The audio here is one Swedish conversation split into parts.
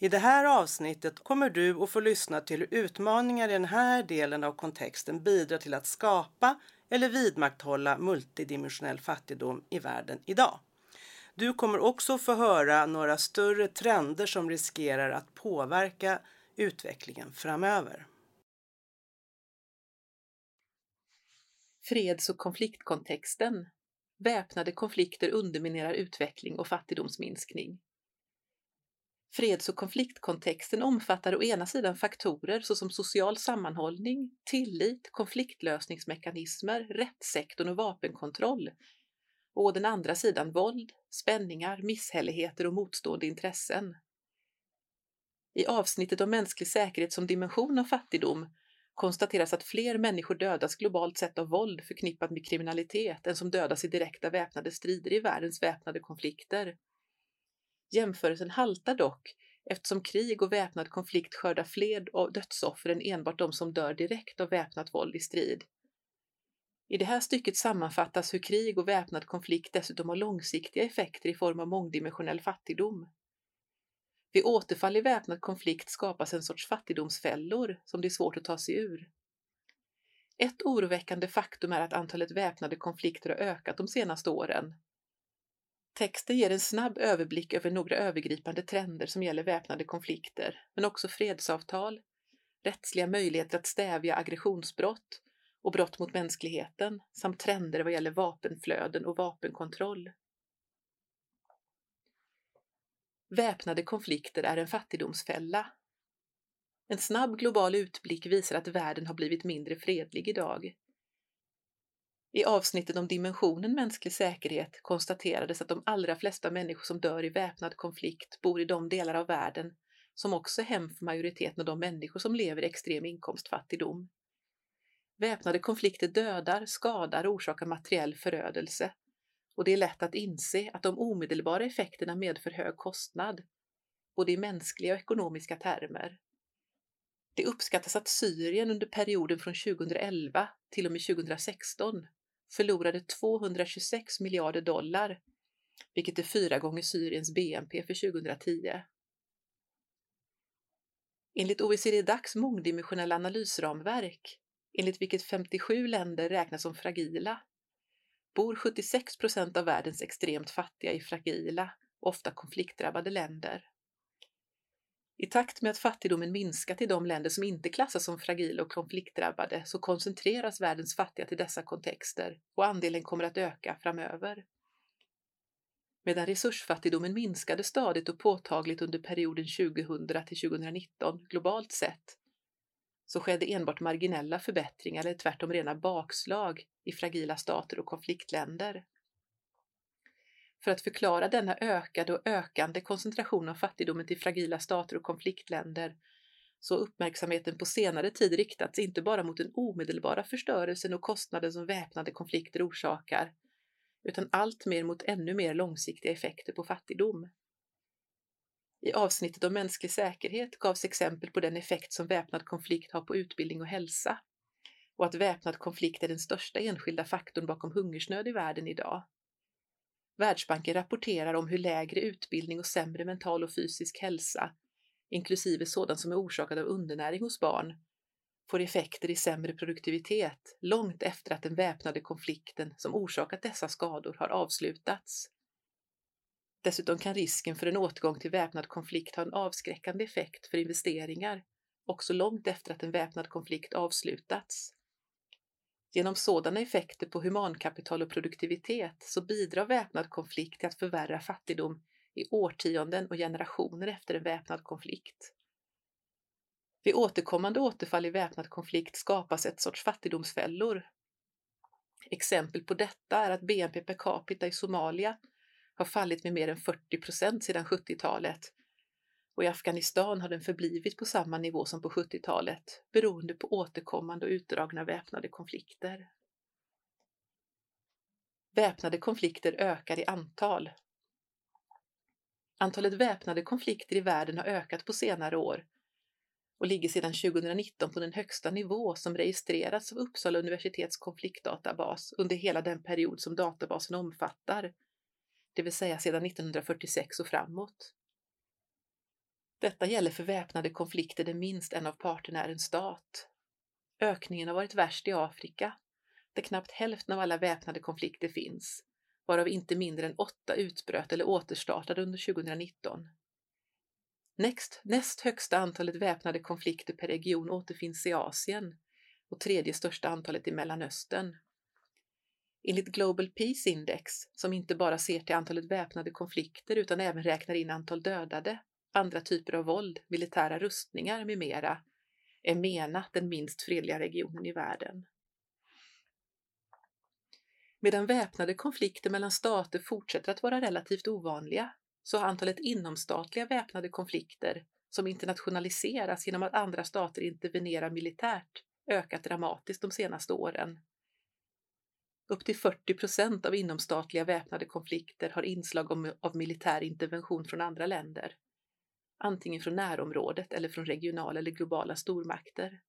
I det här avsnittet kommer du att få lyssna till hur utmaningar i den här delen av kontexten bidrar till att skapa eller vidmakthålla multidimensionell fattigdom i världen idag. Du kommer också få höra några större trender som riskerar att påverka utvecklingen framöver. Freds och konfliktkontexten. Väpnade konflikter underminerar utveckling och fattigdomsminskning. Freds och konfliktkontexten omfattar å ena sidan faktorer såsom social sammanhållning, tillit, konfliktlösningsmekanismer, rättssektorn och vapenkontroll och å den andra sidan våld, spänningar, misshälligheter och motstående intressen. I avsnittet om mänsklig säkerhet som dimension av fattigdom konstateras att fler människor dödas globalt sett av våld förknippat med kriminalitet än som dödas i direkta väpnade strider i världens väpnade konflikter. Jämförelsen haltar dock eftersom krig och väpnad konflikt skördar fler dödsoffer än enbart de som dör direkt av väpnat våld i strid. I det här stycket sammanfattas hur krig och väpnad konflikt dessutom har långsiktiga effekter i form av mångdimensionell fattigdom. Vid återfall i väpnad konflikt skapas en sorts fattigdomsfällor som det är svårt att ta sig ur. Ett oroväckande faktum är att antalet väpnade konflikter har ökat de senaste åren. Texten ger en snabb överblick över några övergripande trender som gäller väpnade konflikter, men också fredsavtal, rättsliga möjligheter att stävja aggressionsbrott och brott mot mänskligheten samt trender vad gäller vapenflöden och vapenkontroll. Väpnade konflikter är en fattigdomsfälla. En snabb global utblick visar att världen har blivit mindre fredlig idag. I avsnittet om dimensionen mänsklig säkerhet konstaterades att de allra flesta människor som dör i väpnad konflikt bor i de delar av världen som också är hem för majoriteten av de människor som lever i extrem inkomstfattigdom. Väpnade konflikter dödar, skadar och orsakar materiell förödelse och det är lätt att inse att de omedelbara effekterna medför hög kostnad, både i mänskliga och ekonomiska termer. Det uppskattas att Syrien under perioden från 2011 till och med 2016 förlorade 226 miljarder dollar, vilket är fyra gånger Syriens BNP för 2010. Enligt OECD-Dacs mångdimensionella analysramverk, enligt vilket 57 länder räknas som fragila, bor 76 procent av världens extremt fattiga i fragila, ofta konfliktdrabbade länder. I takt med att fattigdomen minskat i de länder som inte klassas som fragila och konfliktdrabbade så koncentreras världens fattiga till dessa kontexter och andelen kommer att öka framöver. Medan resursfattigdomen minskade stadigt och påtagligt under perioden 2000 till 2019 globalt sett så skedde enbart marginella förbättringar eller tvärtom rena bakslag i fragila stater och konfliktländer. För att förklara denna ökade och ökande koncentration av fattigdomen till fragila stater och konfliktländer så har uppmärksamheten på senare tid riktats inte bara mot den omedelbara förstörelsen och kostnaden som väpnade konflikter orsakar, utan allt mer mot ännu mer långsiktiga effekter på fattigdom. I avsnittet om mänsklig säkerhet gavs exempel på den effekt som väpnad konflikt har på utbildning och hälsa och att väpnad konflikt är den största enskilda faktorn bakom hungersnöd i världen idag. Världsbanken rapporterar om hur lägre utbildning och sämre mental och fysisk hälsa, inklusive sådant som är orsakad av undernäring hos barn, får effekter i sämre produktivitet långt efter att den väpnade konflikten som orsakat dessa skador har avslutats. Dessutom kan risken för en återgång till väpnad konflikt ha en avskräckande effekt för investeringar, också långt efter att en väpnad konflikt avslutats. Genom sådana effekter på humankapital och produktivitet så bidrar väpnad konflikt till att förvärra fattigdom i årtionden och generationer efter en väpnad konflikt. Vid återkommande återfall i väpnad konflikt skapas ett sorts fattigdomsfällor. Exempel på detta är att BNP per capita i Somalia har fallit med mer än 40 procent sedan 70-talet och i Afghanistan har den förblivit på samma nivå som på 70-talet beroende på återkommande och utdragna väpnade konflikter. Väpnade konflikter ökar i antal. Antalet väpnade konflikter i världen har ökat på senare år och ligger sedan 2019 på den högsta nivå som registrerats av Uppsala universitets konfliktdatabas under hela den period som databasen omfattar, det vill säga sedan 1946 och framåt. Detta gäller för väpnade konflikter där minst en av parterna är en stat. Ökningen har varit värst i Afrika, där knappt hälften av alla väpnade konflikter finns, varav inte mindre än åtta utbröt eller återstartade under 2019. Next, näst högsta antalet väpnade konflikter per region återfinns i Asien och tredje största antalet i Mellanöstern. Enligt Global Peace Index, som inte bara ser till antalet väpnade konflikter utan även räknar in antal dödade, andra typer av våld, militära rustningar med mera, är MENA den minst fredliga regionen i världen. Medan väpnade konflikter mellan stater fortsätter att vara relativt ovanliga så har antalet inomstatliga väpnade konflikter som internationaliseras genom att andra stater intervenerar militärt ökat dramatiskt de senaste åren. Upp till 40 procent av inomstatliga väpnade konflikter har inslag av militär intervention från andra länder, antingen från närområdet eller från regionala eller globala stormakter.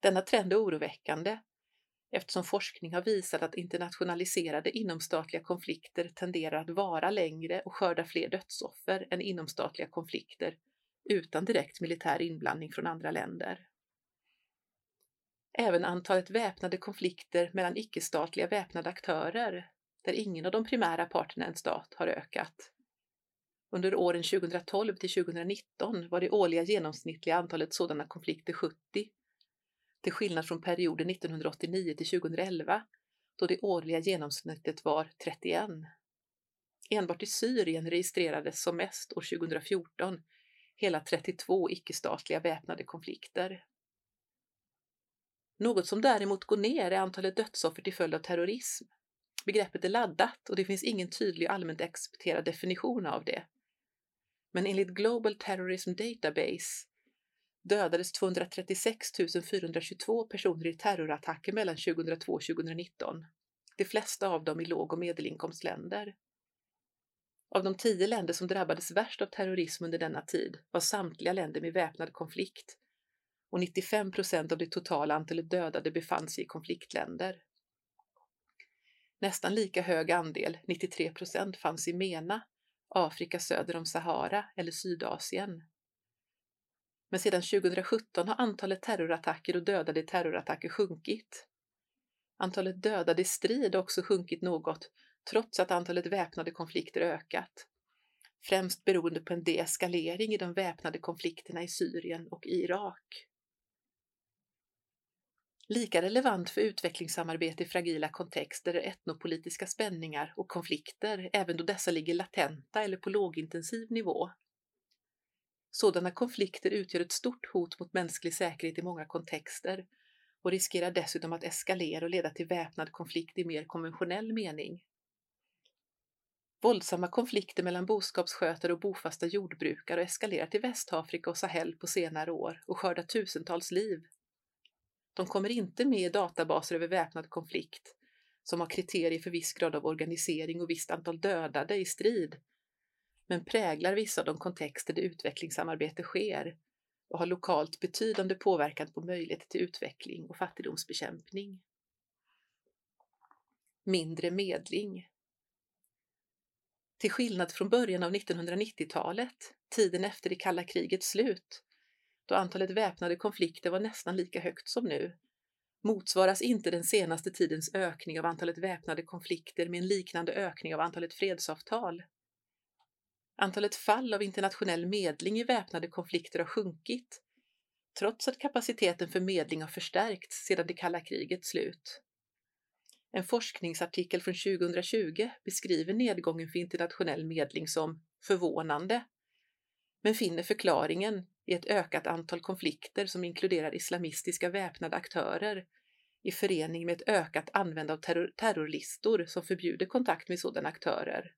Denna trend är oroväckande eftersom forskning har visat att internationaliserade inomstatliga konflikter tenderar att vara längre och skörda fler dödsoffer än inomstatliga konflikter utan direkt militär inblandning från andra länder. Även antalet väpnade konflikter mellan icke-statliga väpnade aktörer, där ingen av de primära parterna är en stat, har ökat. Under åren 2012 till 2019 var det årliga genomsnittliga antalet sådana konflikter 70 till skillnad från perioden 1989 till 2011 då det årliga genomsnittet var 31. Enbart i Syrien registrerades som mest år 2014 hela 32 icke-statliga väpnade konflikter. Något som däremot går ner är antalet dödsoffer till följd av terrorism. Begreppet är laddat och det finns ingen tydlig allmänt accepterad definition av det. Men enligt Global Terrorism Database dödades 236 422 personer i terrorattacker mellan 2002 och 2019, de flesta av dem i låg och medelinkomstländer. Av de tio länder som drabbades värst av terrorism under denna tid var samtliga länder med väpnad konflikt och 95 procent av det totala antalet dödade befann sig i konfliktländer. Nästan lika hög andel, 93 procent, fanns i MENA, Afrika söder om Sahara eller Sydasien. Men sedan 2017 har antalet terrorattacker och dödade i terrorattacker sjunkit. Antalet dödade i strid har också sjunkit något, trots att antalet väpnade konflikter ökat. Främst beroende på en deeskalering i de väpnade konflikterna i Syrien och Irak. Lika relevant för utvecklingssamarbete i fragila kontexter är etnopolitiska spänningar och konflikter, även då dessa ligger latenta eller på lågintensiv nivå. Sådana konflikter utgör ett stort hot mot mänsklig säkerhet i många kontexter och riskerar dessutom att eskalera och leda till väpnad konflikt i mer konventionell mening. Våldsamma konflikter mellan boskapsskötare och bofasta jordbrukare har eskalerat i Västafrika och Sahel på senare år och skördat tusentals liv. De kommer inte med i databaser över väpnad konflikt, som har kriterier för viss grad av organisering och visst antal dödade i strid, men präglar vissa av de kontexter där utvecklingssamarbete sker och har lokalt betydande påverkan på möjligheter till utveckling och fattigdomsbekämpning. Mindre medling Till skillnad från början av 1990-talet, tiden efter det kalla krigets slut, då antalet väpnade konflikter var nästan lika högt som nu, motsvaras inte den senaste tidens ökning av antalet väpnade konflikter med en liknande ökning av antalet fredsavtal. Antalet fall av internationell medling i väpnade konflikter har sjunkit, trots att kapaciteten för medling har förstärkts sedan det kalla krigets slut. En forskningsartikel från 2020 beskriver nedgången för internationell medling som förvånande, men finner förklaringen i ett ökat antal konflikter som inkluderar islamistiska väpnade aktörer i förening med ett ökat användande av terror terrorlistor som förbjuder kontakt med sådana aktörer.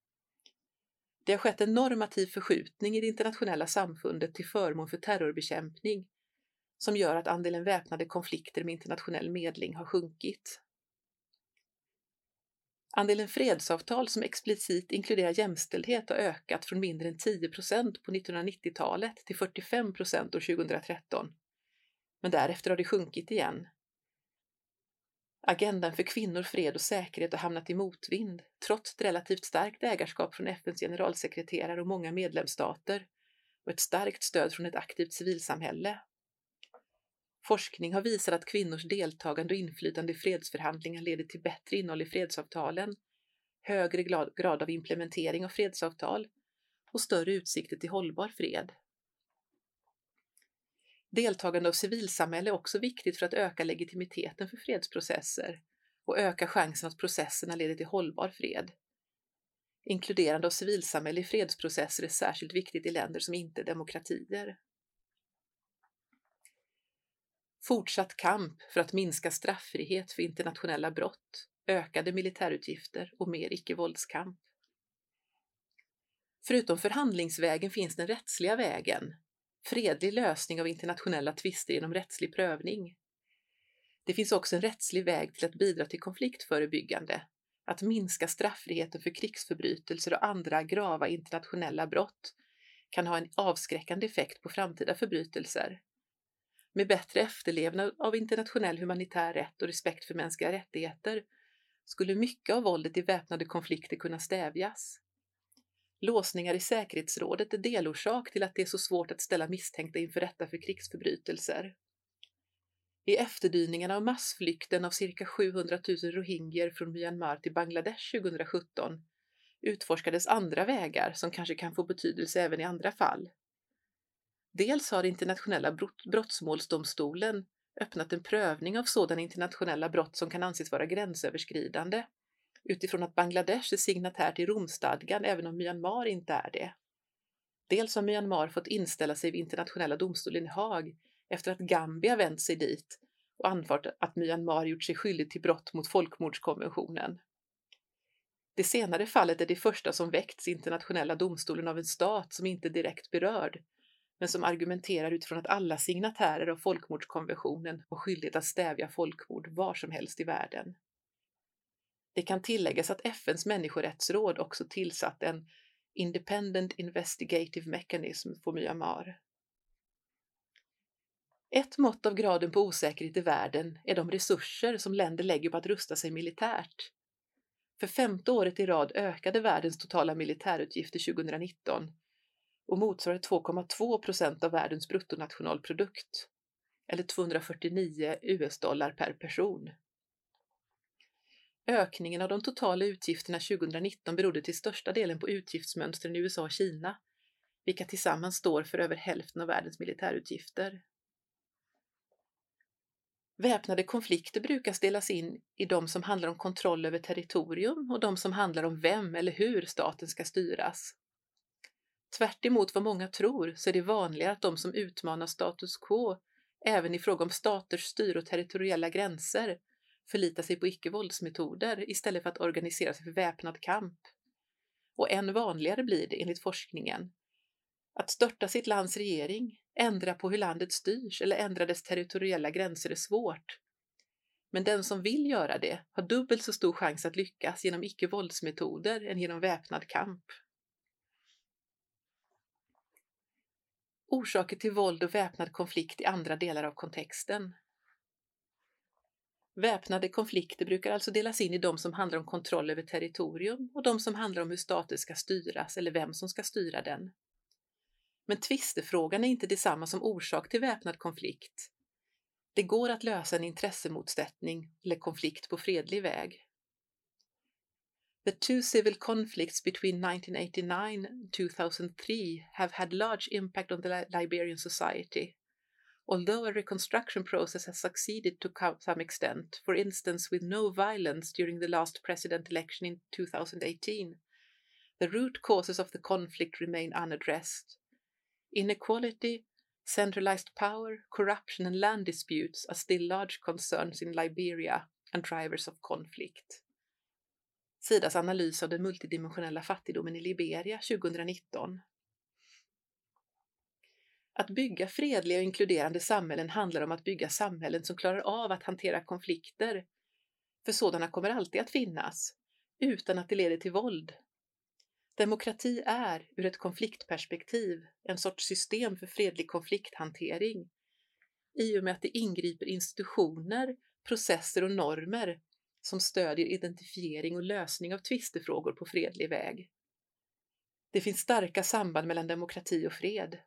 Det har skett en normativ förskjutning i det internationella samfundet till förmån för terrorbekämpning som gör att andelen väpnade konflikter med internationell medling har sjunkit. Andelen fredsavtal som explicit inkluderar jämställdhet har ökat från mindre än 10 på 1990-talet till 45 år 2013. Men därefter har det sjunkit igen. Agendan för kvinnor, fred och säkerhet har hamnat i motvind, trots ett relativt starkt ägarskap från FNs generalsekreterare och många medlemsstater, och ett starkt stöd från ett aktivt civilsamhälle. Forskning har visat att kvinnors deltagande och inflytande i fredsförhandlingar leder till bättre innehåll i fredsavtalen, högre grad av implementering av fredsavtal och större utsikter till hållbar fred. Deltagande av civilsamhälle är också viktigt för att öka legitimiteten för fredsprocesser och öka chansen att processerna leder till hållbar fred. Inkluderande av civilsamhälle i fredsprocesser är särskilt viktigt i länder som inte är demokratier. Fortsatt kamp för att minska strafffrihet för internationella brott, ökade militärutgifter och mer icke-våldskamp. Förutom förhandlingsvägen finns den rättsliga vägen, fredlig lösning av internationella tvister genom rättslig prövning. Det finns också en rättslig väg till att bidra till konfliktförebyggande, att minska straffriheten för krigsförbrytelser och andra grava internationella brott kan ha en avskräckande effekt på framtida förbrytelser. Med bättre efterlevnad av internationell humanitär rätt och respekt för mänskliga rättigheter skulle mycket av våldet i väpnade konflikter kunna stävjas. Låsningar i säkerhetsrådet är delorsak till att det är så svårt att ställa misstänkta inför rätta för krigsförbrytelser. I efterdyningarna av massflykten av cirka 700 000 rohingyer från Myanmar till Bangladesh 2017 utforskades andra vägar som kanske kan få betydelse även i andra fall. Dels har Internationella brottmålsdomstolen öppnat en prövning av sådana internationella brott som kan anses vara gränsöverskridande utifrån att Bangladesh är signatär till Romstadgan även om Myanmar inte är det. Dels har Myanmar fått inställa sig vid internationella domstolen i Haag efter att Gambia vänt sig dit och anfört att Myanmar gjort sig skyldig till brott mot folkmordskonventionen. Det senare fallet är det första som väckts i internationella domstolen av en stat som inte är direkt berörd, men som argumenterar utifrån att alla signatärer av folkmordskonventionen har skyldighet att stävja folkmord var som helst i världen. Det kan tilläggas att FNs människorättsråd också tillsatt en Independent Investigative Mechanism för Myanmar. Ett mått av graden på osäkerhet i världen är de resurser som länder lägger på att rusta sig militärt. För femte året i rad ökade världens totala militärutgifter 2019 och motsvarar 2,2 procent av världens bruttonationalprodukt, eller 249 US-dollar per person. Ökningen av de totala utgifterna 2019 berodde till största delen på utgiftsmönstren i USA och Kina, vilka tillsammans står för över hälften av världens militärutgifter. Väpnade konflikter brukar delas in i de som handlar om kontroll över territorium och de som handlar om vem eller hur staten ska styras. Tvärt emot vad många tror så är det vanligare att de som utmanar status quo, även i fråga om staters styre och territoriella gränser, förlitar sig på icke-våldsmetoder istället för att organisera sig för väpnad kamp. Och än vanligare blir det enligt forskningen att störta sitt lands regering, ändra på hur landet styrs eller ändra dess territoriella gränser är svårt. Men den som vill göra det har dubbelt så stor chans att lyckas genom icke-våldsmetoder än genom väpnad kamp. Orsaker till våld och väpnad konflikt i andra delar av kontexten. Väpnade konflikter brukar alltså delas in i de som handlar om kontroll över territorium och de som handlar om hur stater ska styras eller vem som ska styra den. Men tvistefrågan är inte detsamma som orsak till väpnad konflikt. Det går att lösa en intressemotsättning eller konflikt på fredlig väg. The two civil conflicts between 1989 and 2003 have had large impact on the Liberian society. Although a reconstruction process has succeeded to some extent, for instance with no violence during the last president election in 2018, the root causes of the conflict remain unaddressed. Inequality, centralized power, corruption, and land disputes are still large concerns in Liberia and drivers of conflict. Sidas analys av den multidimensionella fattigdomen i Liberia 2019. Att bygga fredliga och inkluderande samhällen handlar om att bygga samhällen som klarar av att hantera konflikter, för sådana kommer alltid att finnas, utan att det leder till våld. Demokrati är, ur ett konfliktperspektiv, en sorts system för fredlig konflikthantering i och med att det ingriper institutioner, processer och normer som stödjer identifiering och lösning av tvistefrågor på fredlig väg. Det finns starka samband mellan demokrati och fred.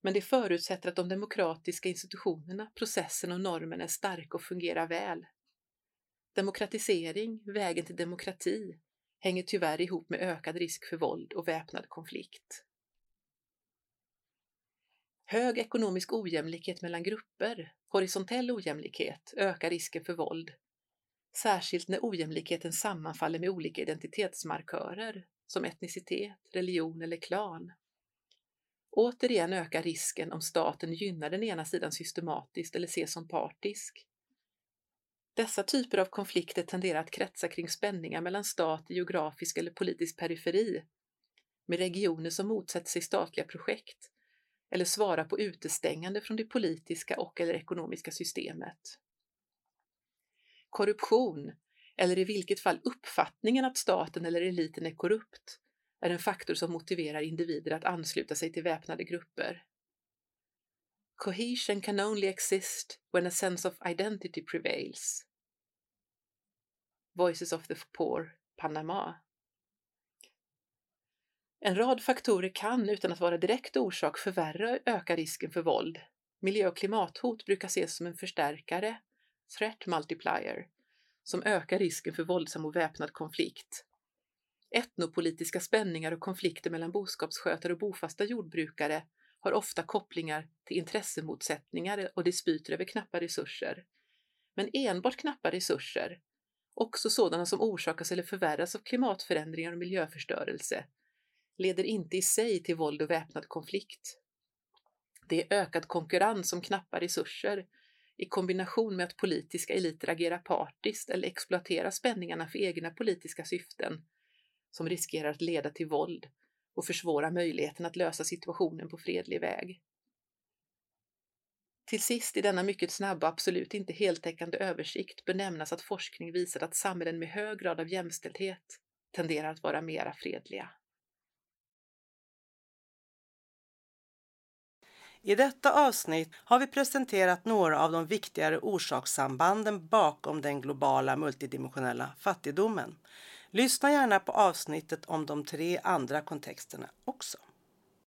Men det förutsätter att de demokratiska institutionerna, processen och normerna är starka och fungerar väl. Demokratisering, vägen till demokrati, hänger tyvärr ihop med ökad risk för våld och väpnad konflikt. Hög ekonomisk ojämlikhet mellan grupper, horisontell ojämlikhet, ökar risken för våld. Särskilt när ojämlikheten sammanfaller med olika identitetsmarkörer som etnicitet, religion eller klan. Återigen ökar risken om staten gynnar den ena sidan systematiskt eller ses som partisk. Dessa typer av konflikter tenderar att kretsa kring spänningar mellan stat, geografisk eller politisk periferi, med regioner som motsätter sig statliga projekt eller svarar på utestängande från det politiska och eller ekonomiska systemet. Korruption, eller i vilket fall uppfattningen att staten eller eliten är korrupt, är en faktor som motiverar individer att ansluta sig till väpnade grupper. Cohesion can only exist when a sense of identity prevails. Voices of the Poor, Panama. En rad faktorer kan, utan att vara direkt orsak, förvärra och öka risken för våld. Miljö och klimathot brukar ses som en förstärkare, threat multiplier, som ökar risken för våldsam och väpnad konflikt. Etnopolitiska spänningar och konflikter mellan boskapsskötare och bofasta jordbrukare har ofta kopplingar till intressemotsättningar och dispyter över knappa resurser. Men enbart knappa resurser, också sådana som orsakas eller förvärras av klimatförändringar och miljöförstörelse, leder inte i sig till våld och väpnad konflikt. Det är ökad konkurrens om knappa resurser i kombination med att politiska eliter agerar partiskt eller exploaterar spänningarna för egna politiska syften som riskerar att leda till våld och försvåra möjligheten att lösa situationen på fredlig väg. Till sist i denna mycket snabba och absolut inte heltäckande översikt bör nämnas att forskning visar att samhällen med hög grad av jämställdhet tenderar att vara mera fredliga. I detta avsnitt har vi presenterat några av de viktigare orsakssambanden bakom den globala multidimensionella fattigdomen. Lyssna gärna på avsnittet om de tre andra kontexterna också.